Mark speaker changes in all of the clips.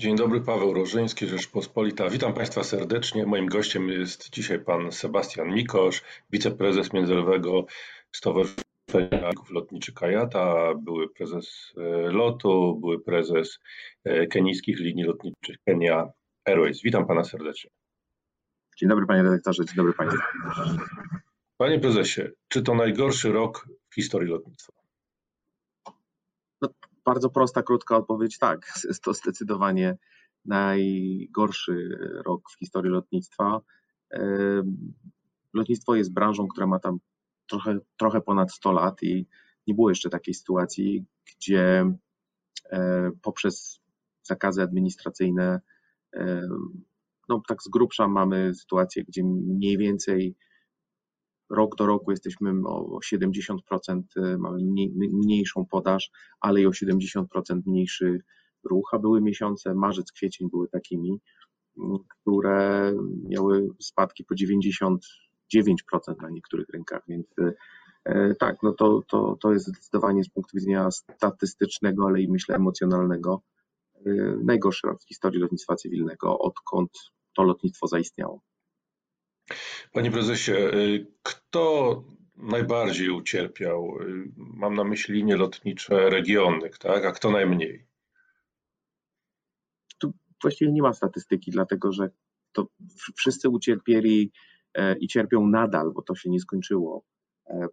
Speaker 1: Dzień dobry, Paweł Rożyński, Rzeczpospolita. Witam Państwa serdecznie. Moim gościem jest dzisiaj pan Sebastian Mikosz, wiceprezes Międzynarodowego Stowarzyszenia Lotniczy Kajata, były prezes e, LOTu, były prezes e, kenijskich linii lotniczych Kenia Airways. Witam pana serdecznie.
Speaker 2: Dzień dobry panie redaktorze, dzień dobry państwu.
Speaker 1: Panie prezesie, czy to najgorszy rok w historii lotnictwa?
Speaker 2: No, bardzo prosta, krótka odpowiedź tak. Jest to zdecydowanie najgorszy rok w historii lotnictwa. Lotnictwo jest branżą, która ma tam trochę, trochę ponad 100 lat i nie było jeszcze takiej sytuacji, gdzie e, poprzez zakazy administracyjne, no tak z grubsza mamy sytuację, gdzie mniej więcej rok do roku jesteśmy o 70%, e, mamy mniejszą podaż, ale i o 70% mniejszy ruch, a były miesiące, marzec, kwiecień były takimi, które miały spadki po 99% na niektórych rynkach, więc e, tak, no to, to, to jest zdecydowanie z punktu widzenia statystycznego, ale i myślę emocjonalnego e, najgorszy rok w historii lotnictwa cywilnego, odkąd to lotnictwo zaistniało.
Speaker 1: Panie prezesie, y, kto najbardziej ucierpiał? Y, mam na myśli linie lotnicze regiony, tak? A kto najmniej?
Speaker 2: Tu właściwie nie ma statystyki, dlatego że to wszyscy ucierpieli e, i cierpią nadal, bo to się nie skończyło e,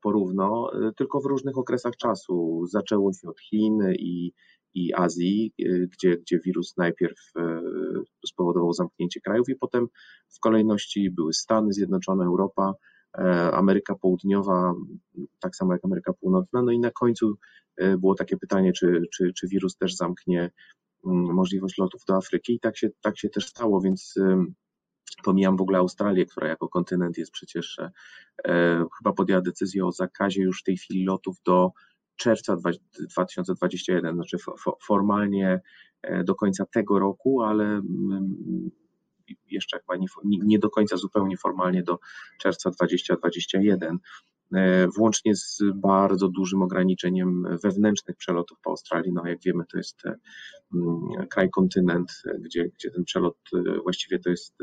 Speaker 2: porówno, e, tylko w różnych okresach czasu. Zaczęło się od Chin i i Azji, y, gdzie, gdzie wirus najpierw spowodował zamknięcie krajów i potem w kolejności były Stany Zjednoczone, Europa, e, Ameryka Południowa, tak samo jak Ameryka Północna. No i na końcu e, było takie pytanie, czy, czy, czy wirus też zamknie mm, możliwość lotów do Afryki i tak się, tak się też stało, więc pomijam w ogóle Australię, która jako kontynent jest przecież, e, chyba podjęła decyzję o zakazie już w tej chwili lotów do czerwca 2021, znaczy formalnie e, do końca tego roku, ale mm, jeszcze chyba nie, nie do końca zupełnie formalnie do czerwca 2021. E, włącznie z bardzo dużym ograniczeniem wewnętrznych przelotów po Australii. No, jak wiemy, to jest e, kraj, kontynent, gdzie, gdzie ten przelot e, właściwie to jest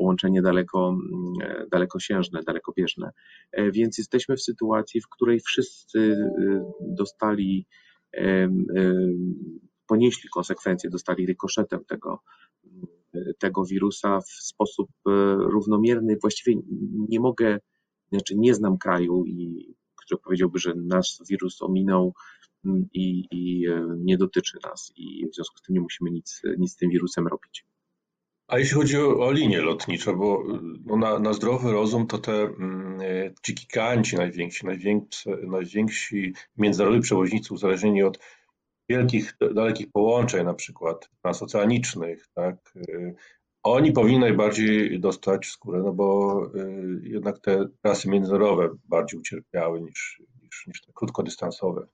Speaker 2: połączenie daleko, mm, dalekosiężne, dalekobieżne. Więc jesteśmy w sytuacji, w której wszyscy dostali, ponieśli konsekwencje, dostali rykoszetem tego, tego wirusa w sposób równomierny. Właściwie nie mogę znaczy nie znam kraju, i, który powiedziałby, że nasz wirus ominął mm, i, i e, nie dotyczy nas i w związku z tym nie musimy nic, nic z tym wirusem robić.
Speaker 1: A jeśli chodzi o, o linie lotnicze, bo no na, na, zdrowy rozum to te mm, ci giganci najwięksi, najwięksi, najwięksi międzynarodowi przewoźnicy uzależnieni od wielkich, dalekich połączeń, na przykład transoceanicznych, tak, e, oni powinni najbardziej dostać skórę, no bo y, jednak te trasy międzynarodowe bardziej ucierpiały niż, niż, niż te krótkodystansowe,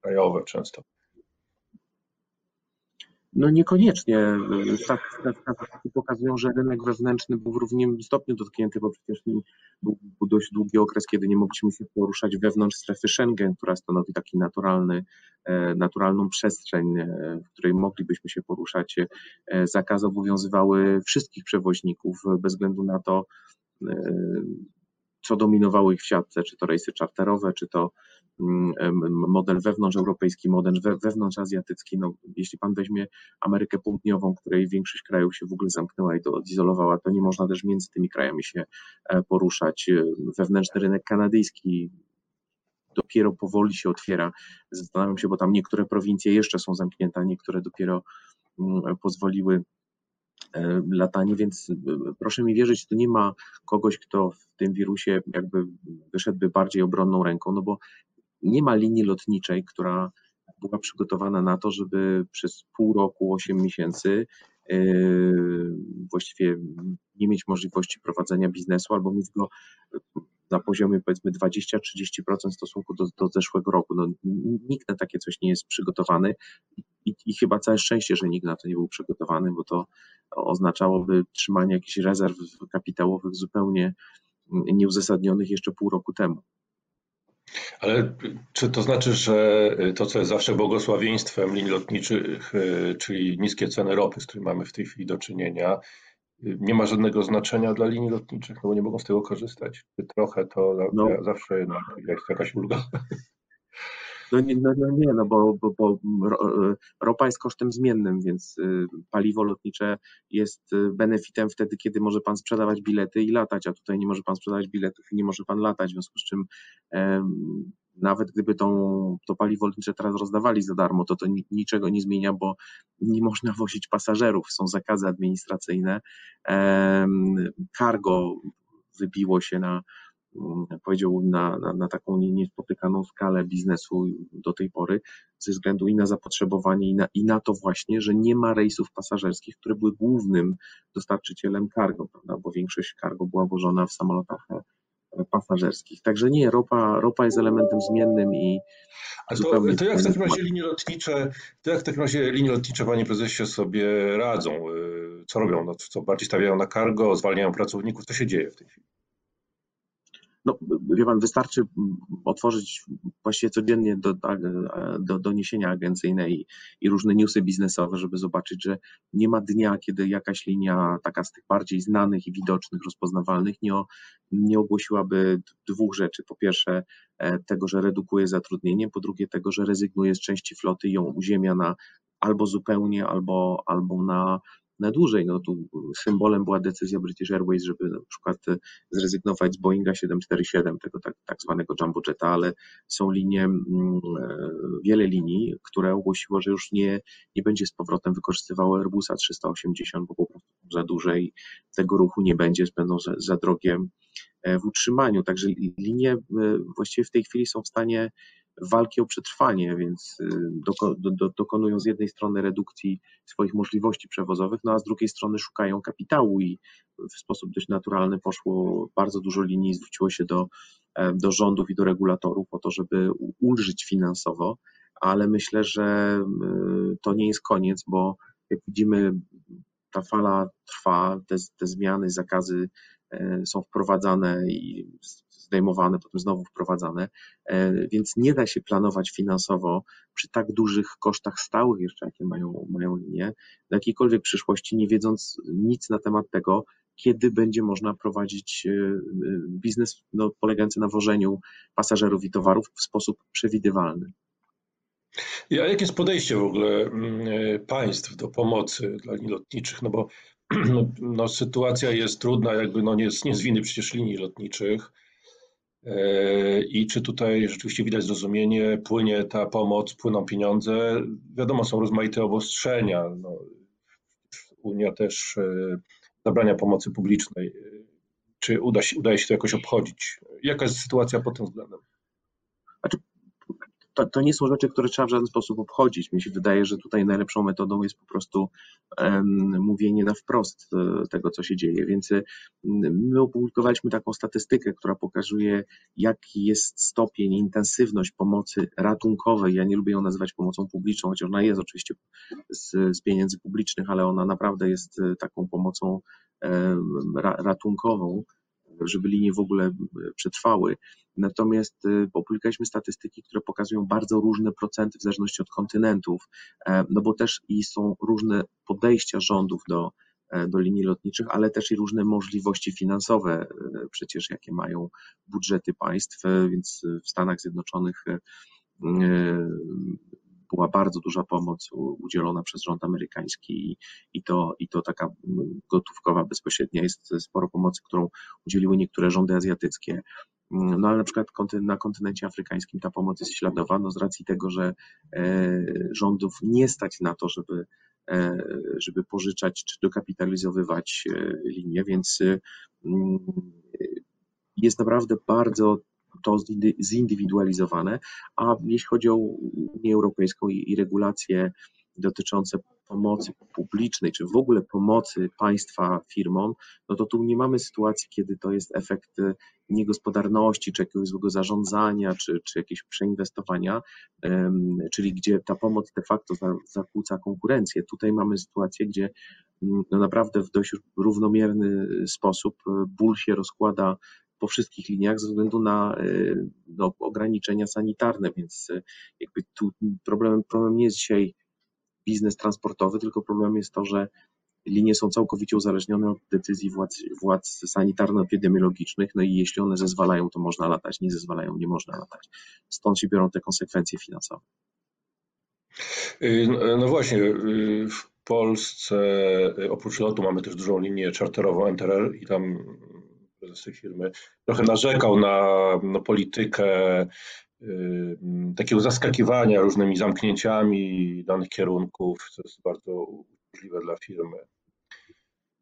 Speaker 1: krajowe często.
Speaker 2: No niekoniecznie. Statystyki pokazują, że rynek wewnętrzny był w równym stopniu dotknięty, bo przecież był, dość długi okres, kiedy nie mogliśmy się poruszać wewnątrz strefy Schengen, która stanowi taki naturalny, e, naturalną przestrzeń, e, w której moglibyśmy się poruszać. E, zakazy obowiązywały wszystkich przewoźników bez względu na to, co dominowało ich w siatce, czy to rejsy czarterowe, czy to model wewnątrzeuropejski, model wewnątrzazjatycki. No, jeśli pan weźmie Amerykę Południową, której większość krajów się w ogóle zamknęła i to odizolowała, to nie można też między tymi krajami się e, poruszać. Wewnętrzny rynek kanadyjski dopiero powoli się otwiera. Zastanawiam się, bo tam niektóre prowincje jeszcze są zamknięte, a niektóre dopiero mm, pozwoliły E, latanie, więc e, proszę mi wierzyć, to nie ma kogoś, kto w tym wirusie jakby wyszedłby bardziej obronną ręką, no bo nie ma linii lotniczej, która była przygotowana na to, żeby przez pół roku, 8 miesięcy e, właściwie nie mieć możliwości prowadzenia biznesu albo mieć go na poziomie powiedzmy 20-30% w stosunku do, do zeszłego roku. No, nikt na takie coś nie jest przygotowany i, i chyba całe szczęście, że nikt na to nie był przygotowany, bo to oznaczałoby trzymanie jakichś rezerw kapitałowych zupełnie nieuzasadnionych jeszcze pół roku temu.
Speaker 1: Ale czy to znaczy, że to, co jest zawsze błogosławieństwem linii lotniczych, czyli niskie ceny ropy, z którymi mamy w tej chwili do czynienia, nie ma żadnego znaczenia dla linii lotniczych, no bo nie mogą z tego korzystać. Trochę to no. zawsze jest jakaś ulga.
Speaker 2: No nie, no, no nie, no bo, bo, bo ropa jest kosztem zmiennym, więc y, paliwo lotnicze jest y, benefitem wtedy, kiedy może pan sprzedawać bilety i latać, a tutaj nie może pan sprzedawać biletów i nie może pan latać, w związku z czym nawet gdyby tą, to paliwo lotnicze teraz rozdawali za darmo, to to niczego nie zmienia, bo nie można wozić pasażerów, są zakazy administracyjne. Cargo wybiło się na, powiedziałbym, na, na, na taką niespotykaną skalę biznesu do tej pory, ze względu i na zapotrzebowanie, i na, i na to właśnie, że nie ma rejsów pasażerskich, które były głównym dostarczycielem cargo, prawda, bo większość cargo była włożona w samolotach pasażerskich. Także nie, ropa, ropa jest elementem zmiennym i
Speaker 1: A to, to jak w takim razie linie lotnicze, to jak w takim razie linie lotnicze, panie prezesie, sobie radzą? Y, co robią? No, co bardziej stawiają na cargo, zwalniają pracowników? Co się dzieje w tej chwili?
Speaker 2: No, wie pan, wystarczy otworzyć właściwie codziennie do, do doniesienia agencyjne i, i, różne newsy biznesowe, żeby zobaczyć, że nie ma dnia, kiedy jakaś linia, taka z tych bardziej znanych i widocznych, rozpoznawalnych, nie, nie ogłosiłaby dwóch rzeczy. Po pierwsze, e, tego, że redukuje zatrudnienie, po drugie, tego, że rezygnuje z części floty i ją uziemia na albo zupełnie, albo, albo na na dłużej. No tu symbolem była decyzja British Airways, żeby na przykład zrezygnować z Boeinga 747, tego tak, tak zwanego jumbo jetta, ale są linie, mm, e, wiele linii, które ogłosiło, że już nie, nie będzie z powrotem wykorzystywało Airbusa 380, bo po prostu za duże i tego ruchu nie będzie, będą za, za drogie e, w utrzymaniu. Także linie e, właściwie w tej chwili są w stanie walki o przetrwanie, więc y, doko, do, dokonują z jednej strony redukcji swoich możliwości przewozowych, no a z drugiej strony szukają kapitału i w sposób dość naturalny poszło bardzo dużo linii, zwróciło się do, e, do rządów i do regulatorów o to, żeby ulżyć finansowo, ale myślę, że y, to nie jest koniec, bo jak widzimy, ta fala trwa, te, te zmiany, zakazy e, są wprowadzane i zdejmowane, potem znowu wprowadzane, e, więc nie da się planować finansowo przy tak dużych kosztach stałych jeszcze, jakie mają, mają linie, do jakiejkolwiek przyszłości, nie wiedząc nic na temat tego, kiedy będzie można prowadzić e, e, biznes no, polegający na wożeniu pasażerów i towarów w sposób przewidywalny.
Speaker 1: A jakie jest podejście w ogóle mm, państw do pomocy dla linii lotniczych? No bo no, sytuacja jest trudna, jakby no nie, nie z winy przecież linii lotniczych. E, I czy tutaj rzeczywiście widać zrozumienie, płynie ta pomoc, płyną pieniądze? Wiadomo, są rozmaite obostrzenia. No, Unia też e, zabrania pomocy publicznej. Czy uda się, udaje się to jakoś obchodzić? Jaka jest sytuacja pod tym względem?
Speaker 2: Znaczy, to, to, nie są rzeczy, które trzeba w żaden sposób obchodzić. Mi się wydaje, że tutaj najlepszą metodą jest po prostu um, mówienie na wprost e, tego, co się dzieje. Więc e, my opublikowaliśmy taką statystykę, która pokazuje, jaki jest stopień, intensywność pomocy ratunkowej. Ja nie lubię ją nazywać pomocą publiczną, chociaż ona jest oczywiście z, z pieniędzy publicznych, ale ona naprawdę jest e, taką pomocą ratunkową żeby linie w ogóle e, przetrwały. Natomiast e, opublikowaliśmy statystyki, które pokazują bardzo różne procenty w zależności od kontynentów, e, no bo też i są różne podejścia rządów do, do linii lotniczych, ale też i różne możliwości finansowe, przecież jakie mają budżety państw, więc w Stanach Zjednoczonych była bardzo duża pomoc udzielona przez rząd amerykański i to, i to taka gotówkowa bezpośrednia. Jest sporo pomocy, którą udzieliły niektóre rządy azjatyckie. No ale na przykład na kontynencie afrykańskim ta pomoc jest śladowa, no z racji tego, że e, rządów nie stać na to, żeby, e, żeby pożyczać czy dokapitalizowywać e, linie, więc jest naprawdę bardzo to zindywidualizowane, a jeśli chodzi o Unię Europejską i, i regulacje dotyczące pomocy publicznej, czy w ogóle pomocy państwa firmom, no to tu nie mamy sytuacji, kiedy to jest efekt niegospodarności, czy jakiegoś złego zarządzania, czy, czy jakieś przeinwestowania, czyli gdzie ta pomoc de facto zakłóca konkurencję. Tutaj mamy sytuację, gdzie mm, no naprawdę w dość równomierny sposób ból się rozkłada po wszystkich liniach ze względu na no, ograniczenia sanitarne, więc jakby tu problemem, problem nie jest dzisiaj biznes transportowy, tylko problem jest to, że linie są całkowicie uzależnione od decyzji władz, władz sanitarno-epidemiologicznych, no i jeśli one zezwalają, to można latać, nie zezwalają, nie można latać. Stąd się biorą te konsekwencje finansowe.
Speaker 1: Y, no, no właśnie, y, w Polsce y, oprócz lotu mamy też dużą linię czarterową NTRL i tam prezes tej firmy trochę narzekał na, na politykę takiego zaskakiwania różnymi zamknięciami danych kierunków, co jest bardzo uciążliwe dla firmy.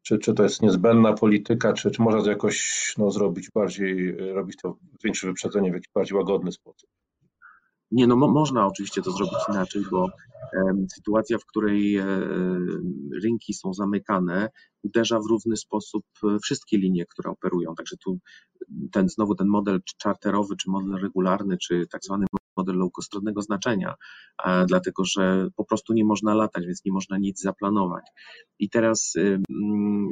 Speaker 1: Czy, czy to jest niezbędna polityka, czy, czy można to jakoś no, zrobić bardziej, robić to większe wyprzedzenie w jakiś bardziej łagodny sposób?
Speaker 2: Nie, no mo można oczywiście to zrobić inaczej, bo sytuacja, w której e, rynki są zamykane, uderza w równy sposób wszystkie linie, które operują. Także tu ten znowu ten model czarterowy, czy model regularny, czy tak zwany model low-costownego znaczenia, dlatego że po prostu nie można latać, więc nie można nic zaplanować. I teraz y, mm,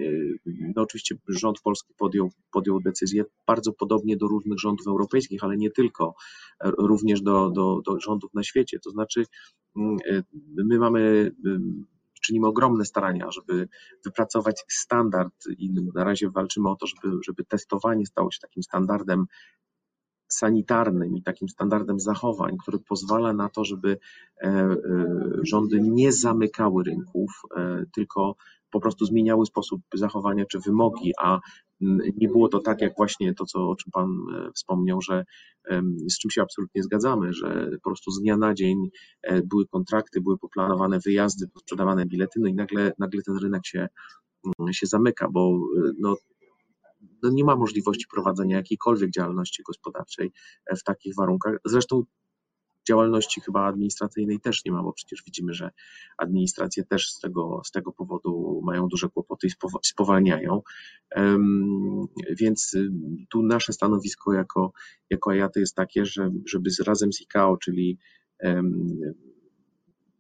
Speaker 2: no oczywiście rząd polski podjął, podjął decyzję bardzo podobnie do różnych rządów europejskich, ale nie tylko, również do, do, do rządów na świecie. To znaczy mm, my mamy czynimy ogromne starania, żeby wypracować standard i na razie walczymy o to, żeby, żeby testowanie stało się takim standardem sanitarnym i takim standardem zachowań, który pozwala na to, żeby e, e, rządy nie zamykały rynków, e, tylko po prostu zmieniały sposób zachowania czy wymogi, a nie było to tak, jak właśnie to, co, o czym Pan wspomniał, że z czym się absolutnie zgadzamy, że po prostu z dnia na dzień były kontrakty, były poplanowane wyjazdy, sprzedawane bilety, no i nagle, nagle ten rynek się, się zamyka, bo no, no nie ma możliwości prowadzenia jakiejkolwiek działalności gospodarczej e, w takich warunkach. Zresztą działalności chyba administracyjnej też nie ma, bo przecież widzimy, że administracje też z tego, z tego powodu mają duże kłopoty i spowalniają. Więc y, tu nasze stanowisko jako, jako IATY jest takie, że, żeby razem z ICAO, czyli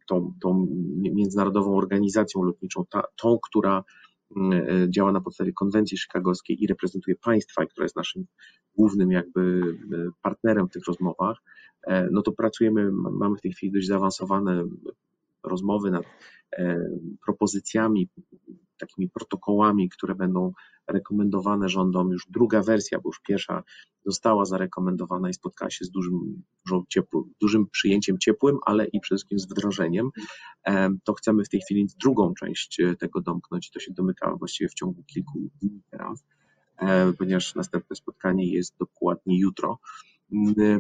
Speaker 2: tą, tą międzynarodową organizacją lotniczą, ta, tą, która działa na podstawie konwencji chicagowskiej i reprezentuje państwa, która jest naszym głównym jakby e, partnerem w tych rozmowach, e, no to pracujemy, mamy w tej chwili dość zaawansowane rozmowy nad propozycjami, takimi protokołami, które będą rekomendowane rządom. Już druga wersja, bo już pierwsza została zarekomendowana i spotkała się z dużym, dużym przyjęciem ciepłym, ale i przede wszystkim z wdrożeniem. To chcemy w tej chwili drugą część e, tego domknąć i to się domyka właściwie w ciągu kilku dni teraz, e, ponieważ następne spotkanie jest dokładnie jutro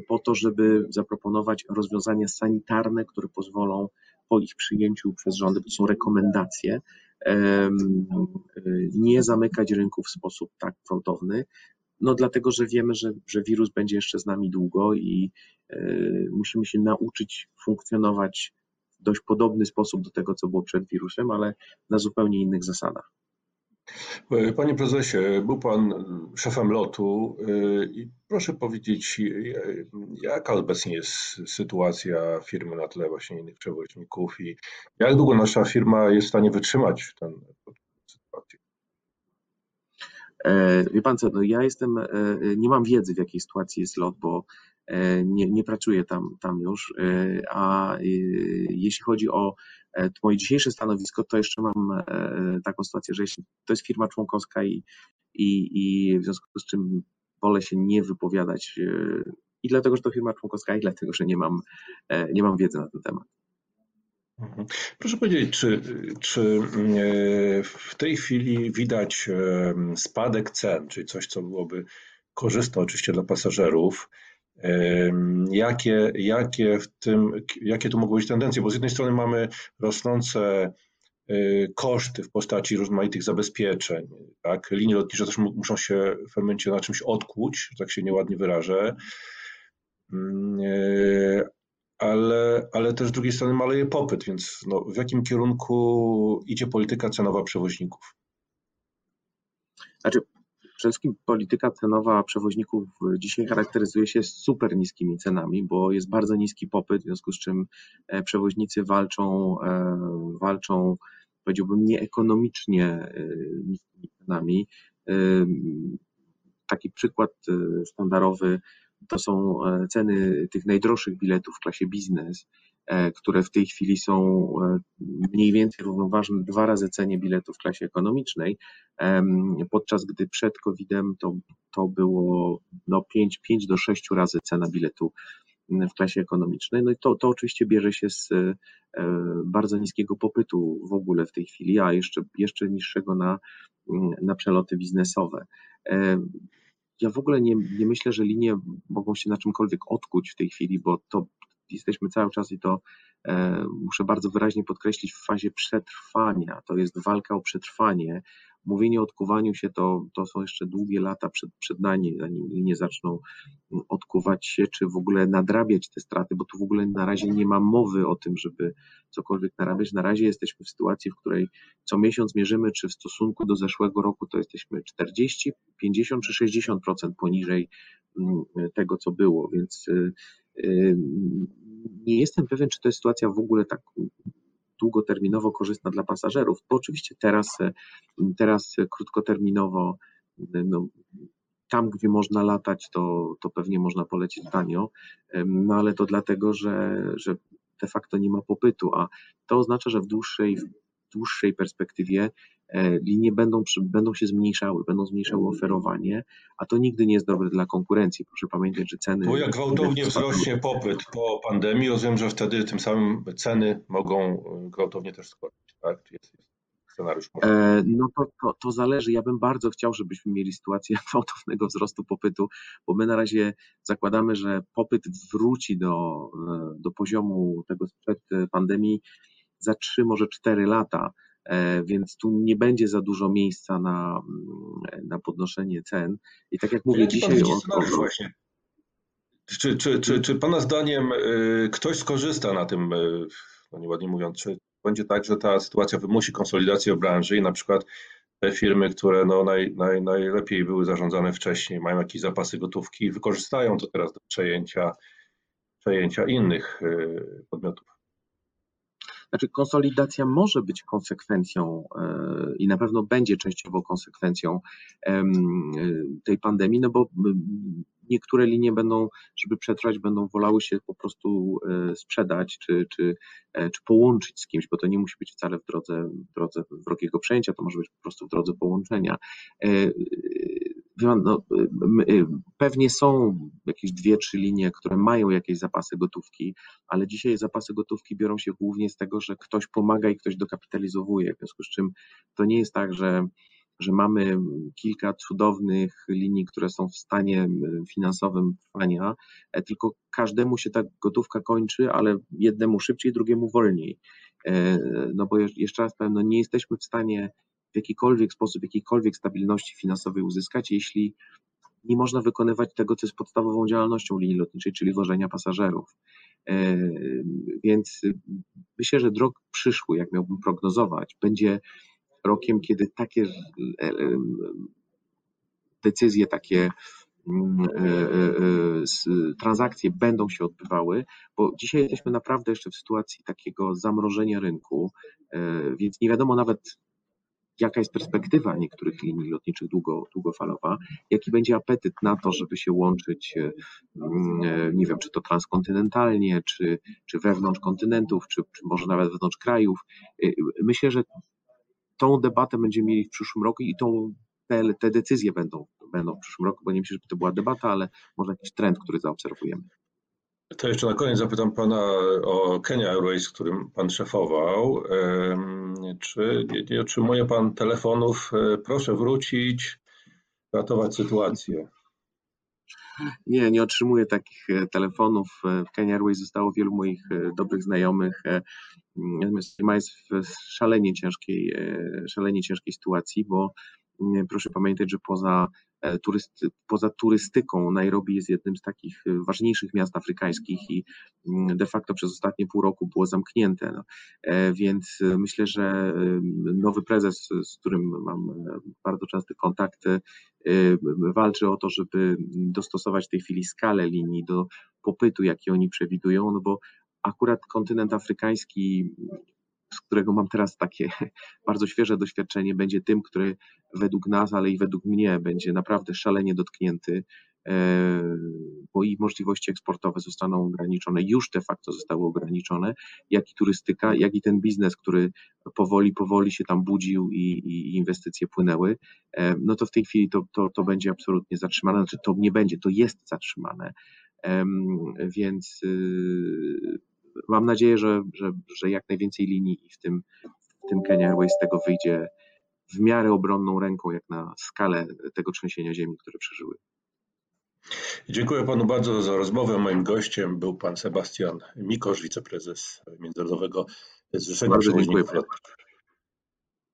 Speaker 2: po to, żeby zaproponować rozwiązania sanitarne, które pozwolą po ich przyjęciu przez rządy, to są rekomendacje, nie zamykać rynku w sposób tak gwałtowny, no dlatego, że wiemy, że, że wirus będzie jeszcze z nami długo i e, musimy się nauczyć funkcjonować w dość podobny sposób do tego, co było przed wirusem, ale na zupełnie innych zasadach.
Speaker 1: Panie prezesie, był pan szefem lotu i proszę powiedzieć, jaka obecnie jest sytuacja firmy na tle właśnie innych przewoźników i jak długo nasza firma jest w stanie wytrzymać tę sytuację?
Speaker 2: E, wie pan co, no ja jestem, e, nie mam wiedzy w jakiej sytuacji jest lot, bo e, nie, nie pracuję tam, tam już, a jeśli chodzi o moje dzisiejsze stanowisko, to jeszcze mam taką sytuację, że to jest firma członkowska i, i, i w związku z czym wolę się nie wypowiadać i dlatego, że to firma członkowska i dlatego, że nie mam, nie mam wiedzy na ten temat.
Speaker 1: Mhm. Proszę powiedzieć, czy, czy e, w tej chwili widać e, spadek cen, czyli coś, co byłoby korzystne oczywiście dla pasażerów? E, jakie, jakie, w tym, jakie tu mogą być tendencje? Bo z jednej strony mamy rosnące koszty w postaci rozmaitych zabezpieczeń. Tak? Linie lotnicze też muszą się w momencie na czymś odkuć, że tak się nieładnie wyrażę mm, ale, ale też z drugiej strony maleje popyt, więc no, w jakim kierunku idzie polityka cenowa przewoźników?
Speaker 2: Znaczy, przede wszystkim polityka cenowa przewoźników dzisiaj charakteryzuje się super niskimi cenami, bo jest bardzo niski popyt, w związku z czym e, przewoźnicy walczą, e, walczą powiedziałbym, nieekonomicznie e, niskimi cenami taki przykład sztandarowy to są ceny tych najdroższych biletów w klasie biznes, które w tej chwili są mniej więcej równoważne dwa razy cenie biletów w klasie ekonomicznej, podczas gdy przed COVID-em to, to było no 5, 5 do 6 razy cena biletu w klasie ekonomicznej. No i to, to oczywiście bierze się z e, bardzo niskiego popytu w ogóle w tej chwili, a jeszcze, jeszcze niższego na, na przeloty biznesowe. Ja w ogóle nie, nie myślę, że linie mogą się na czymkolwiek odkuć w tej chwili, bo to jesteśmy cały czas i to e, muszę bardzo wyraźnie podkreślić w fazie przetrwania. To jest walka o przetrwanie mówienie o odkuwaniu się to, to są jeszcze długie lata przed, przed nami, zanim nie zaczną odkuwać się, czy w ogóle nadrabiać te straty, bo tu w ogóle na razie nie ma mowy o tym, żeby cokolwiek narabiać. Na razie jesteśmy w sytuacji, w której co miesiąc mierzymy, czy w stosunku do zeszłego roku to jesteśmy 40, 50 czy 60% poniżej mm, tego, co było, więc y, y, nie jestem pewien, czy to jest sytuacja w ogóle tak długoterminowo korzystna dla pasażerów, bo oczywiście teraz, teraz krótkoterminowo no, tam, gdzie można latać, to, to pewnie można polecieć tanio, no ale to dlatego, że, że de facto nie ma popytu, a to oznacza, że w dłuższej, w dłuższej perspektywie E, linie będą, będą się zmniejszały, będą zmniejszały oferowanie, a to nigdy nie jest dobre dla konkurencji. Proszę pamiętać, że ceny.
Speaker 1: Bo jak gwałtownie wzrośnie popyt po pandemii, rozumiem, że wtedy tym samym ceny mogą e, gwałtownie też skoczyć, tak? Jest, jest
Speaker 2: scenariusz e, No to, to, to zależy. Ja bym bardzo chciał, żebyśmy mieli sytuację gwałtownego wzrostu popytu, bo my na razie zakładamy, że popyt wróci do, do poziomu tego sprzed pandemii za 3, może 4 lata. E, więc tu nie będzie za dużo miejsca na, mm, na podnoszenie cen. I tak jak mówię Jaki dzisiaj...
Speaker 1: Właśnie? Czy, czy, czy, czy Pana zdaniem y, ktoś skorzysta na tym, y, no nieładnie mówiąc, czy będzie tak, że ta sytuacja wymusi konsolidację branży i na przykład te firmy, które no naj, naj, najlepiej były zarządzane wcześniej, mają jakieś zapasy gotówki i wykorzystają to teraz do przejęcia, przejęcia innych y, podmiotów?
Speaker 2: Znaczy, konsolidacja może być konsekwencją e, i na pewno będzie częściowo konsekwencją tej pandemii, no bo niektóre linie będą, żeby przetrwać, będą wolały się po prostu e, sprzedać czy, czy, e, czy połączyć z kimś, bo to nie musi być wcale w drodze, w drodze wrogiego przejęcia, to może być po prostu w drodze połączenia. No, y, pewnie są jakieś dwie, trzy linie, które mają jakieś zapasy gotówki, ale dzisiaj zapasy gotówki biorą się głównie z tego, że ktoś pomaga i ktoś dokapitalizowuje. W związku z czym to nie jest tak, że, że mamy kilka cudownych linii, które są w stanie finansowym trwania, e, tylko każdemu się ta gotówka kończy, ale jednemu szybciej, drugiemu wolniej. E, no bo jeszcze raz powiem, no nie jesteśmy w stanie w jakikolwiek sposób, jakiejkolwiek stabilności finansowej uzyskać, jeśli nie można wykonywać tego, co jest podstawową działalnością linii lotniczej, czyli wożenia pasażerów. E, więc myślę, że drog przyszły, jak miałbym prognozować, będzie rokiem, kiedy takie e, e, decyzje, takie mm, transakcje będą się odbywały, bo dzisiaj jesteśmy naprawdę jeszcze w sytuacji takiego zamrożenia rynku, więc nie wiadomo nawet jaka jest perspektywa niektórych linii lotniczych długo, długofalowa, jaki będzie apetyt na to, żeby się łączyć, e, mm, nie wiem, czy to transkontynentalnie, czy, czy wewnątrz kontynentów, czy, czy może nawet wewnątrz krajów. E, myślę, że tą debatę będziemy mieli w przyszłym roku i tą, te, te decyzje będą, będą w przyszłym roku, bo nie myślę, żeby to była debata, ale może jakiś trend, który zaobserwujemy.
Speaker 1: To jeszcze na koniec zapytam Pana o Kenya Airways, którym Pan szefował. Czy nie otrzymuje Pan telefonów? E, proszę wrócić, ratować sytuację.
Speaker 2: Nie, nie otrzymuję takich e, telefonów. E, w Kenya Airways zostało wielu moich dobrych znajomych. Natomiast ma jest w szalenie ciężkiej, szalenie ciężkiej sytuacji, bo proszę pamiętać, że poza turysty, poza turystyką Nairobi jest jednym z takich e, ważniejszych miast afrykańskich i mm, de facto przez ostatnie pół roku było zamknięte. No. E, więc myślę, że nowy prezes, z którym mam bardzo częste kontakty, walczy o to, żeby dostosować w tej chwili skalę linii do popytu, jaki oni przewidują, no bo akurat kontynent afrykański z którego mam teraz takie bardzo świeże doświadczenie, będzie tym, który według nas, ale i według mnie będzie naprawdę szalenie dotknięty, e, bo i możliwości eksportowe zostaną ograniczone, już de facto zostały ograniczone, jak i turystyka, jak i ten biznes, który powoli, powoli się tam budził i, i inwestycje płynęły, e, no to w tej chwili to, to, to będzie absolutnie zatrzymane, znaczy to nie będzie, to jest zatrzymane, więc y, mam nadzieję, że, że, że jak najwięcej linii i w tym, w tym Kenya Airways z tego wyjdzie w miarę obronną ręką, jak na skalę tego trzęsienia ziemi, które przeżyły.
Speaker 1: Dziękuję panu bardzo za rozmowę. Moim gościem był pan Sebastian Mikosz, wiceprezes Międzynarodowego Zrzeszenia Przewoźników Lotniczych.